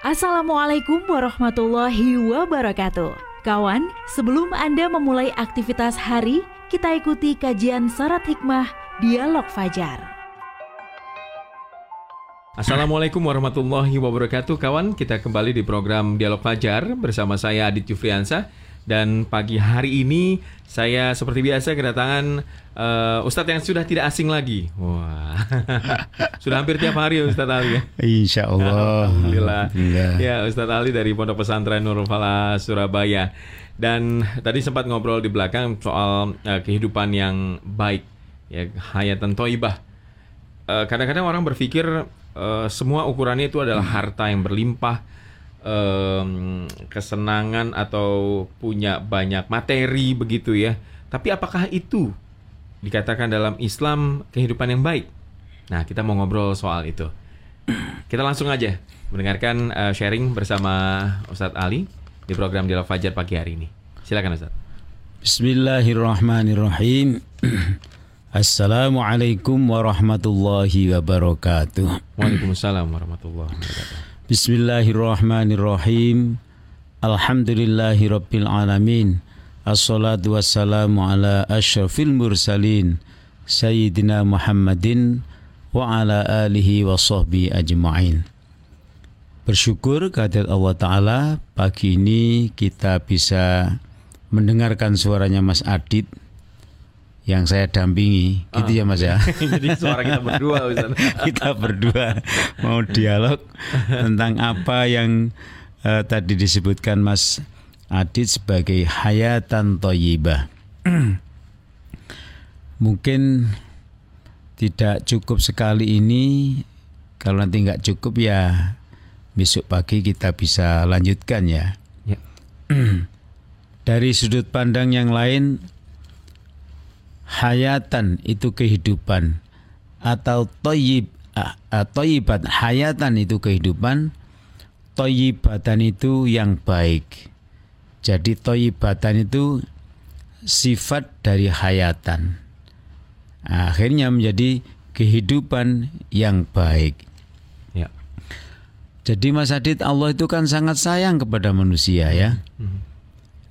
Assalamualaikum warahmatullahi wabarakatuh. Kawan, sebelum Anda memulai aktivitas hari, kita ikuti kajian syarat hikmah Dialog Fajar. Assalamualaikum warahmatullahi wabarakatuh Kawan, kita kembali di program Dialog Fajar bersama saya Adit Jufriansa dan pagi hari ini saya seperti biasa kedatangan uh, Ustadz yang sudah tidak asing lagi. Wah, sudah hampir tiap hari ya Ustadz Ali ya. Insya Allah. Alhamdulillah. Ya Ustadz Ali dari Pondok Pesantren Nurul Falah Surabaya. Dan tadi sempat ngobrol di belakang soal uh, kehidupan yang baik, ya hayatan toibah. Uh, kadang-kadang orang berpikir uh, semua ukurannya itu adalah harta yang berlimpah um, kesenangan atau punya banyak materi begitu ya. Tapi apakah itu dikatakan dalam Islam kehidupan yang baik? Nah, kita mau ngobrol soal itu. Kita langsung aja mendengarkan uh, sharing bersama Ustadz Ali di program Dialog Fajar pagi hari ini. Silakan Ustadz. Bismillahirrahmanirrahim. Assalamualaikum warahmatullahi wabarakatuh. Waalaikumsalam warahmatullahi wabarakatuh. Bismillahirrahmanirrahim. Alhamdulillahi rabbil alamin. Assalatu wassalamu ala asyrafil mursalin Sayyidina Muhammadin wa ala alihi wa sahbihi ajma'in. Bersyukur kehadirat Allah Ta'ala pagi ini kita bisa mendengarkan suaranya Mas Adit yang saya dampingi gitu ah, ya Mas ya. Jadi suara kita berdua kita berdua mau dialog tentang apa yang uh, tadi disebutkan Mas Adit sebagai hayatan toyibah. Mungkin tidak cukup sekali ini kalau nanti nggak cukup ya besok pagi kita bisa lanjutkan ya. ya. Dari sudut pandang yang lain hayatan itu kehidupan. Atau toyib toyibat. Hayatan itu kehidupan. Toyibatan itu yang baik. Jadi toyibatan itu sifat dari hayatan. Akhirnya menjadi kehidupan yang baik. Ya. jadi Mas Adit Allah itu kan sangat sayang kepada manusia ya. Hmm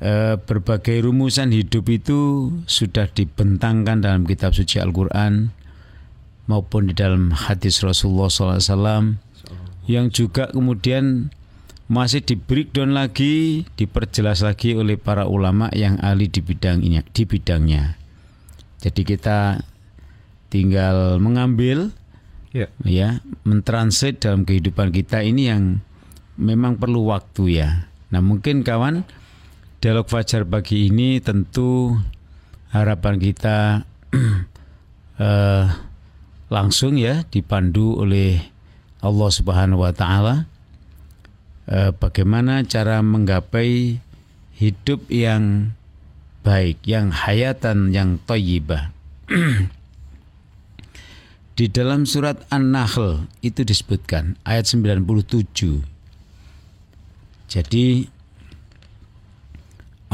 eh, berbagai rumusan hidup itu sudah dibentangkan dalam kitab suci Al-Quran maupun di dalam hadis Rasulullah SAW yang juga kemudian masih di breakdown lagi, diperjelas lagi oleh para ulama yang ahli di bidangnya. Di bidangnya. Jadi kita tinggal mengambil, yeah. ya, mentranslate dalam kehidupan kita ini yang memang perlu waktu ya. Nah mungkin kawan Dialog Fajar pagi ini tentu harapan kita uh, langsung ya dipandu oleh Allah Subhanahu wa taala uh, bagaimana cara menggapai hidup yang baik, yang hayatan yang thayyibah. Di dalam surat An-Nahl itu disebutkan ayat 97. Jadi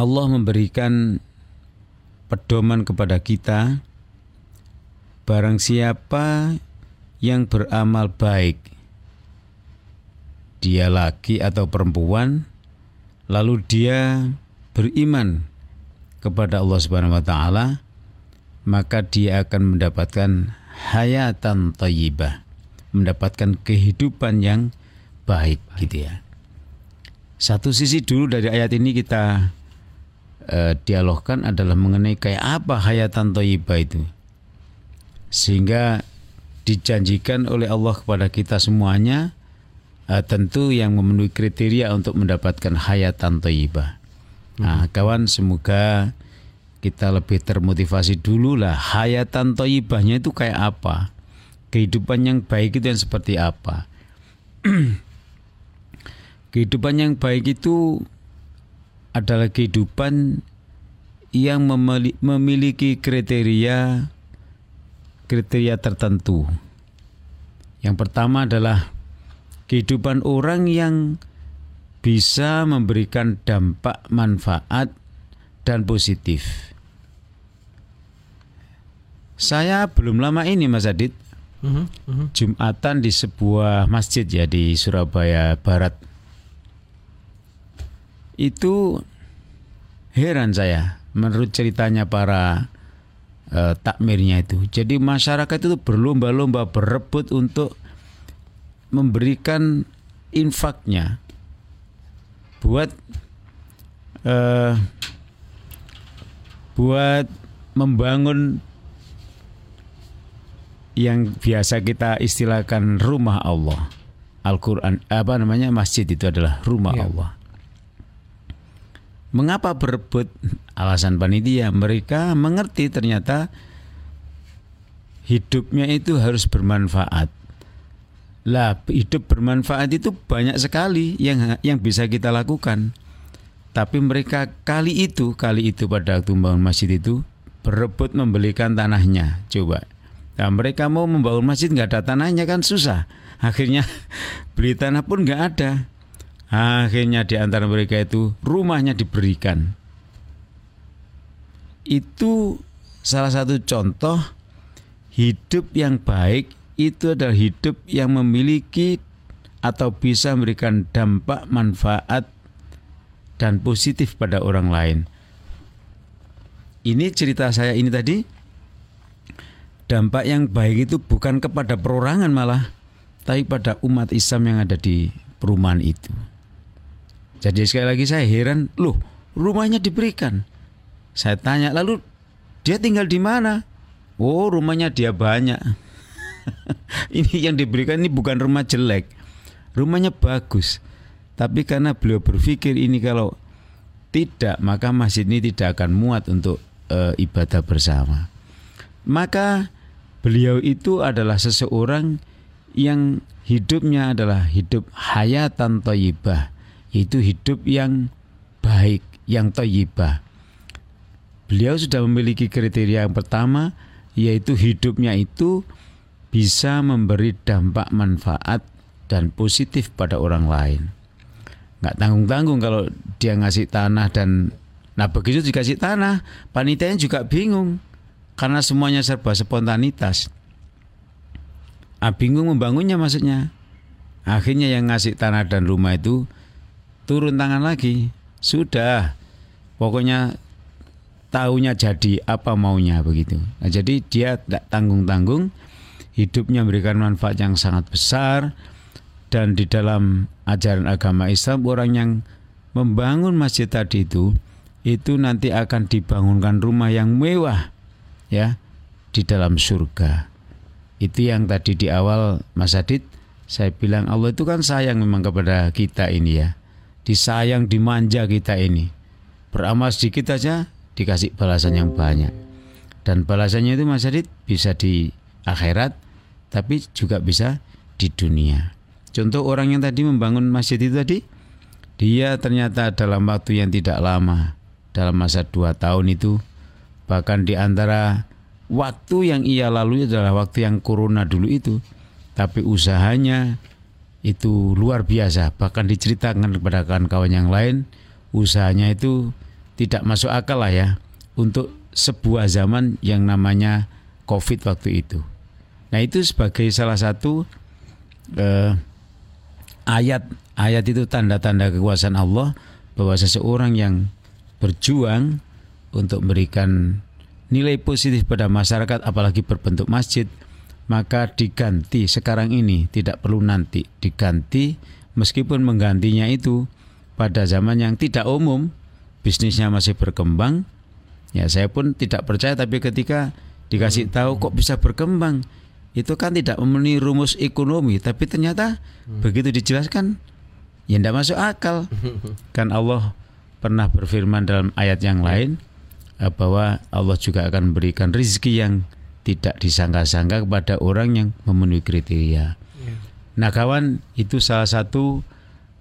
Allah memberikan pedoman kepada kita barang siapa yang beramal baik dia laki atau perempuan lalu dia beriman kepada Allah Subhanahu wa taala maka dia akan mendapatkan hayatan thayyibah mendapatkan kehidupan yang baik gitu ya. Satu sisi dulu dari ayat ini kita uh, dialogkan adalah mengenai kayak apa hayatan toyibah itu. Sehingga dijanjikan oleh Allah kepada kita semuanya uh, tentu yang memenuhi kriteria untuk mendapatkan hayatan toyibah. Nah, hmm. kawan semoga kita lebih termotivasi dulu lah hayatan toyibahnya itu kayak apa kehidupan yang baik itu yang seperti apa kehidupan yang baik itu adalah kehidupan yang memiliki kriteria kriteria tertentu. Yang pertama adalah kehidupan orang yang bisa memberikan dampak manfaat dan positif. Saya belum lama ini Mas Adit, uh -huh, uh -huh. Jumatan di sebuah masjid ya di Surabaya Barat itu heran saya menurut ceritanya para uh, takmirnya itu. Jadi masyarakat itu berlomba-lomba berebut untuk memberikan infaknya buat uh, buat membangun yang biasa kita istilahkan rumah Allah. Al-Qur'an apa namanya masjid itu adalah rumah ya. Allah. Mengapa berebut? Alasan panitia mereka mengerti ternyata hidupnya itu harus bermanfaat. Lah, hidup bermanfaat itu banyak sekali yang yang bisa kita lakukan. Tapi mereka kali itu, kali itu pada waktu membangun masjid itu berebut membelikan tanahnya. Coba. Nah, mereka mau membangun masjid nggak ada tanahnya kan susah. Akhirnya beli tanah pun nggak ada. Akhirnya di antara mereka itu rumahnya diberikan. Itu salah satu contoh hidup yang baik itu adalah hidup yang memiliki atau bisa memberikan dampak manfaat dan positif pada orang lain. Ini cerita saya ini tadi dampak yang baik itu bukan kepada perorangan malah tapi pada umat Islam yang ada di perumahan itu. Jadi sekali lagi saya heran, loh rumahnya diberikan. Saya tanya, lalu dia tinggal di mana? Oh rumahnya dia banyak. ini yang diberikan ini bukan rumah jelek, rumahnya bagus. Tapi karena beliau berpikir ini kalau tidak maka masjid ini tidak akan muat untuk e, ibadah bersama. Maka beliau itu adalah seseorang yang hidupnya adalah hidup hayatan toyibah yaitu hidup yang baik, yang toyibah. Beliau sudah memiliki kriteria yang pertama, yaitu hidupnya itu bisa memberi dampak manfaat dan positif pada orang lain. Nggak tanggung-tanggung kalau dia ngasih tanah dan nah begitu dikasih tanah, panitianya juga bingung karena semuanya serba spontanitas. Ah, bingung membangunnya maksudnya. Akhirnya yang ngasih tanah dan rumah itu turun tangan lagi. Sudah. Pokoknya tahunya jadi apa maunya begitu. Nah, jadi dia tidak tanggung-tanggung, hidupnya memberikan manfaat yang sangat besar dan di dalam ajaran agama Islam orang yang membangun masjid tadi itu itu nanti akan dibangunkan rumah yang mewah ya di dalam surga. Itu yang tadi di awal Mas Adit saya bilang Allah itu kan sayang memang kepada kita ini ya disayang, dimanja kita ini. Beramal sedikit aja dikasih balasan yang banyak. Dan balasannya itu Mas Adit bisa di akhirat tapi juga bisa di dunia. Contoh orang yang tadi membangun masjid itu tadi, dia ternyata dalam waktu yang tidak lama, dalam masa dua tahun itu, bahkan di antara waktu yang ia lalui adalah waktu yang corona dulu itu, tapi usahanya itu luar biasa. Bahkan diceritakan kepada kawan-kawan yang lain usahanya itu tidak masuk akal lah ya untuk sebuah zaman yang namanya covid waktu itu. Nah itu sebagai salah satu eh, ayat ayat itu tanda-tanda kekuasaan Allah bahwa seseorang yang berjuang untuk memberikan nilai positif pada masyarakat apalagi berbentuk masjid maka diganti sekarang ini tidak perlu nanti diganti meskipun menggantinya itu pada zaman yang tidak umum bisnisnya masih berkembang ya saya pun tidak percaya tapi ketika dikasih hmm. tahu kok bisa berkembang itu kan tidak memenuhi rumus ekonomi tapi ternyata hmm. begitu dijelaskan ya tidak masuk akal kan Allah pernah berfirman dalam ayat yang lain eh, bahwa Allah juga akan memberikan rizki yang tidak disangka-sangka kepada orang yang memenuhi kriteria. Ya. Nah, kawan, itu salah satu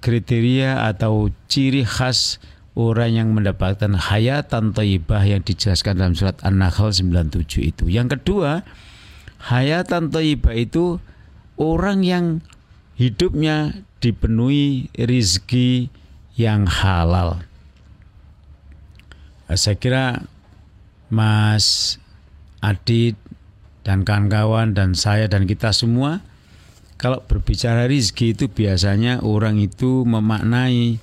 kriteria atau ciri khas orang yang mendapatkan hayatan thayyibah yang dijelaskan dalam surat An-Nahl 97 itu. Yang kedua, hayatan thayyibah itu orang yang hidupnya dipenuhi rizki yang halal. Saya kira Mas Adit dan kawan-kawan dan saya dan kita semua kalau berbicara rizki itu biasanya orang itu memaknai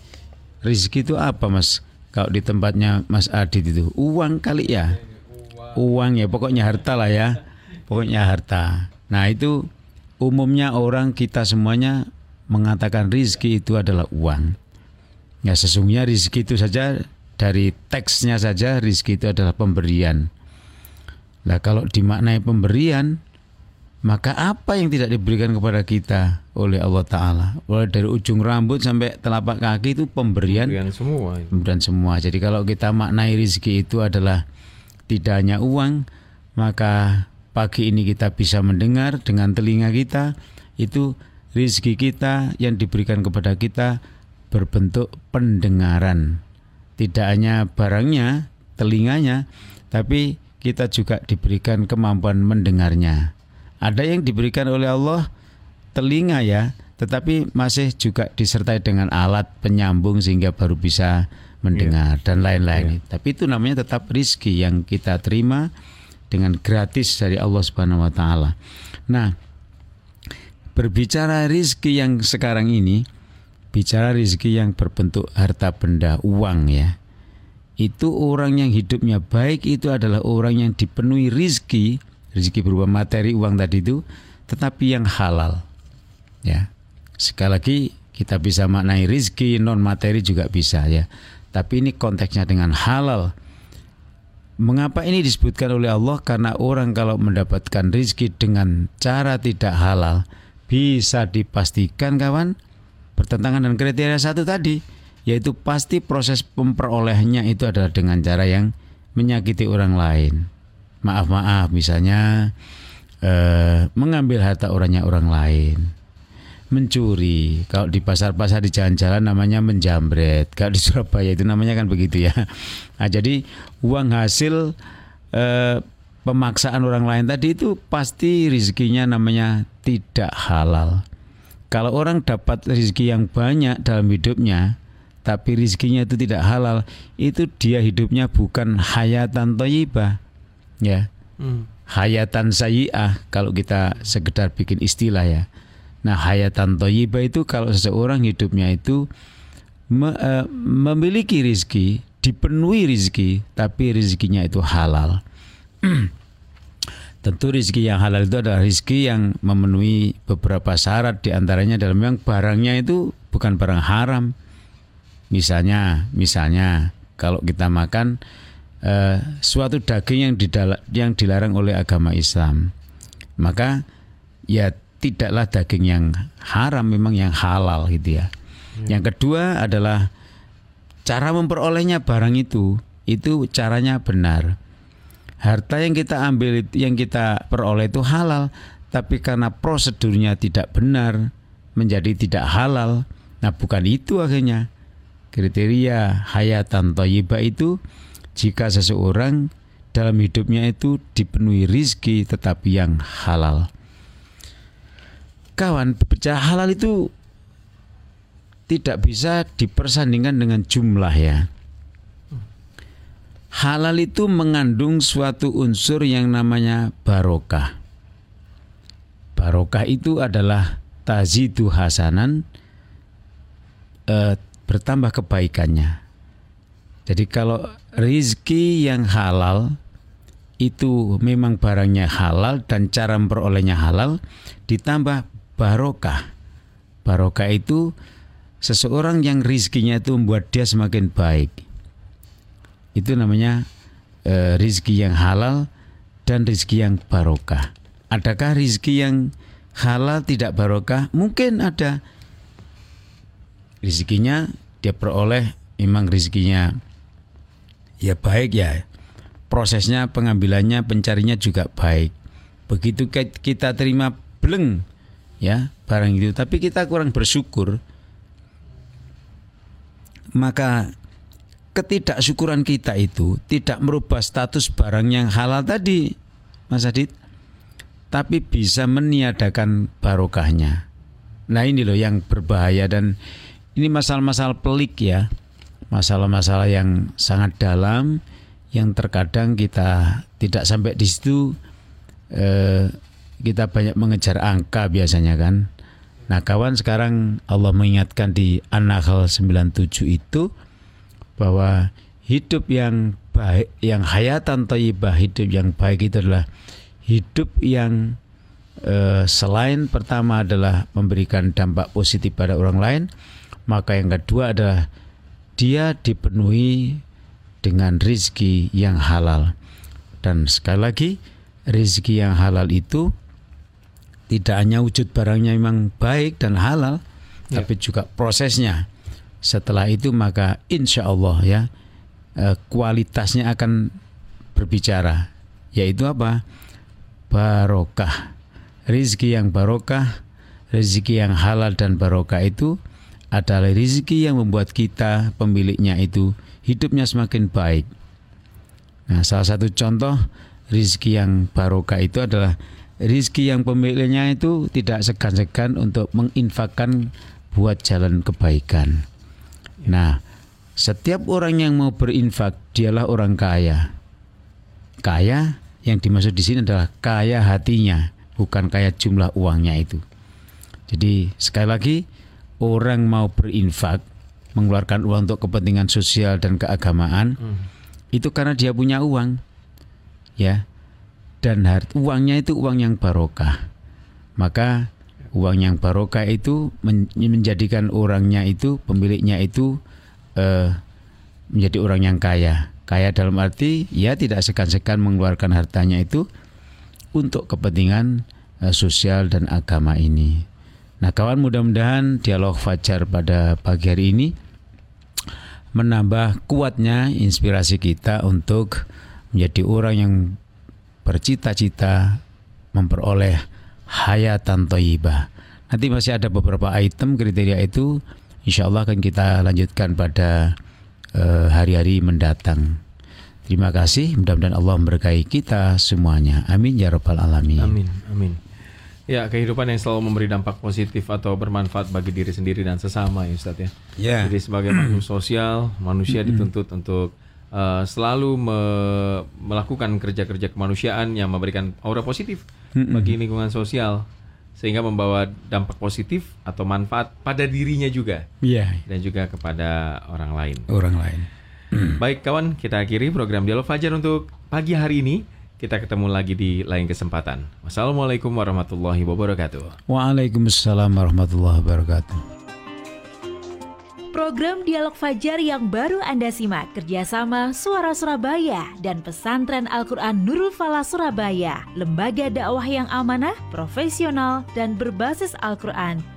rizki itu apa mas? Kalau di tempatnya Mas Adit itu uang kali ya, uang ya pokoknya harta lah ya, pokoknya harta. Nah itu umumnya orang kita semuanya mengatakan rizki itu adalah uang. Ya sesungguhnya rizki itu saja dari teksnya saja rizki itu adalah pemberian. Nah kalau dimaknai pemberian maka apa yang tidak diberikan kepada kita oleh Allah Ta'ala? Mulai dari ujung rambut sampai telapak kaki itu pemberian pemberian semua pemberian semua. Jadi kalau kita maknai rizki itu adalah tidak hanya uang maka pagi ini kita bisa mendengar dengan telinga kita itu rizki kita yang diberikan kepada kita berbentuk pendengaran. Tidak hanya barangnya telinganya tapi kita juga diberikan kemampuan mendengarnya ada yang diberikan oleh Allah telinga ya, tetapi masih juga disertai dengan alat penyambung sehingga baru bisa mendengar yeah. dan lain-lain. Yeah. Tapi itu namanya tetap rizki yang kita terima dengan gratis dari Allah Subhanahu wa taala. Nah, berbicara rizki yang sekarang ini, bicara rizki yang berbentuk harta benda, uang ya. Itu orang yang hidupnya baik itu adalah orang yang dipenuhi rizki. Rezeki berupa materi uang tadi itu tetapi yang halal. Ya. Sekali lagi kita bisa maknai rezeki non materi juga bisa ya. Tapi ini konteksnya dengan halal. Mengapa ini disebutkan oleh Allah? Karena orang kalau mendapatkan rezeki dengan cara tidak halal bisa dipastikan kawan bertentangan dengan kriteria satu tadi yaitu pasti proses memperolehnya itu adalah dengan cara yang menyakiti orang lain. Maaf-maaf misalnya eh, mengambil harta orangnya orang lain. Mencuri. Kalau di pasar-pasar di jalan-jalan namanya menjambret. Kalau di Surabaya itu namanya kan begitu ya. Nah, jadi uang hasil eh, pemaksaan orang lain tadi itu pasti rezekinya namanya tidak halal. Kalau orang dapat rezeki yang banyak dalam hidupnya tapi rezekinya itu tidak halal itu dia hidupnya bukan hayatan toyibah ya hmm. hayatan sayi'ah kalau kita sekedar bikin istilah ya nah hayatan toyibah itu kalau seseorang hidupnya itu me, uh, memiliki rizki dipenuhi rizki tapi rizkinya itu halal Tentu rizki yang halal itu adalah rizki yang memenuhi beberapa syarat di antaranya dalam yang barangnya itu bukan barang haram. Misalnya, misalnya kalau kita makan uh, suatu daging yang didala, yang dilarang oleh agama Islam maka ya tidaklah daging yang haram memang yang halal gitu ya. ya. Yang kedua adalah cara memperolehnya barang itu itu caranya benar. Harta yang kita ambil yang kita peroleh itu halal tapi karena prosedurnya tidak benar menjadi tidak halal. Nah, bukan itu akhirnya. Kriteria hayatan thayyibah itu jika seseorang dalam hidupnya itu dipenuhi rizki tetapi yang halal. Kawan, bicara halal itu tidak bisa dipersandingkan dengan jumlah ya. Halal itu mengandung suatu unsur yang namanya barokah. Barokah itu adalah tazidu hasanan e, bertambah kebaikannya. Jadi kalau rizki yang halal itu memang barangnya halal dan cara memperolehnya halal ditambah barokah. Barokah itu seseorang yang rizkinya itu membuat dia semakin baik. Itu namanya e, rizki yang halal dan rizki yang barokah. Adakah rizki yang halal tidak barokah? Mungkin ada. Rizkinya dia peroleh memang rizkinya ya baik ya. Prosesnya pengambilannya pencarinya juga baik. Begitu kita terima bleng ya barang itu tapi kita kurang bersyukur maka ketidaksyukuran kita itu tidak merubah status barang yang halal tadi Mas Adit tapi bisa meniadakan barokahnya. Nah ini loh yang berbahaya dan ini masalah-masalah pelik ya. Masalah-masalah yang sangat dalam yang terkadang kita tidak sampai di situ eh, kita banyak mengejar angka biasanya kan. Nah, kawan sekarang Allah mengingatkan di An-Nahl 97 itu bahwa hidup yang baik, yang hayatan thayyibah, hidup yang baik itu adalah hidup yang eh, selain pertama adalah memberikan dampak positif pada orang lain, maka yang kedua adalah dia dipenuhi dengan rizki yang halal. Dan sekali lagi, rizki yang halal itu tidak hanya wujud barangnya memang baik dan halal, ya. tapi juga prosesnya. Setelah itu maka insya Allah ya eh, kualitasnya akan berbicara, yaitu apa? Barokah, rizki yang barokah, rizki yang halal dan barokah itu adalah rizki yang membuat kita pemiliknya itu hidupnya semakin baik. Nah, salah satu contoh rizki yang barokah itu adalah rizki yang pemiliknya itu tidak segan-segan untuk menginfakkan buat jalan kebaikan. Nah, setiap orang yang mau berinfak dialah orang kaya. Kaya yang dimaksud di sini adalah kaya hatinya, bukan kaya jumlah uangnya itu. Jadi sekali lagi orang mau berinfak, mengeluarkan uang untuk kepentingan sosial dan keagamaan, hmm. itu karena dia punya uang, ya dan hart, uangnya itu uang yang barokah. Maka uang yang barokah itu men, menjadikan orangnya itu pemiliknya itu uh, menjadi orang yang kaya. Kaya dalam arti ya tidak segan-segan mengeluarkan hartanya itu untuk kepentingan uh, sosial dan agama ini. Nah, kawan mudah-mudahan dialog Fajar pada pagi hari ini menambah kuatnya inspirasi kita untuk menjadi orang yang bercita-cita memperoleh hayatan toyibah. Nanti masih ada beberapa item kriteria itu, insya Allah akan kita lanjutkan pada eh, hari-hari uh, mendatang. Terima kasih, mudah-mudahan Allah memberkahi kita semuanya. Amin ya rabbal alamin. Amin, amin. Ya, kehidupan yang selalu memberi dampak positif atau bermanfaat bagi diri sendiri dan sesama ya Ustaz ya. Yeah. Jadi sebagai makhluk sosial, manusia dituntut untuk uh, selalu me melakukan kerja-kerja kemanusiaan yang memberikan aura positif bagi lingkungan sosial sehingga membawa dampak positif atau manfaat pada dirinya juga yeah. dan juga kepada orang lain. Orang lain. Baik kawan, kita akhiri program Dialog Fajar untuk pagi hari ini. Kita ketemu lagi di lain kesempatan. Wassalamualaikum warahmatullahi wabarakatuh. Waalaikumsalam warahmatullahi wabarakatuh. Program Dialog Fajar yang baru Anda simak kerjasama Suara Surabaya dan Pesantren Al-Quran Nurul Fala Surabaya, lembaga dakwah yang amanah, profesional, dan berbasis Al-Quran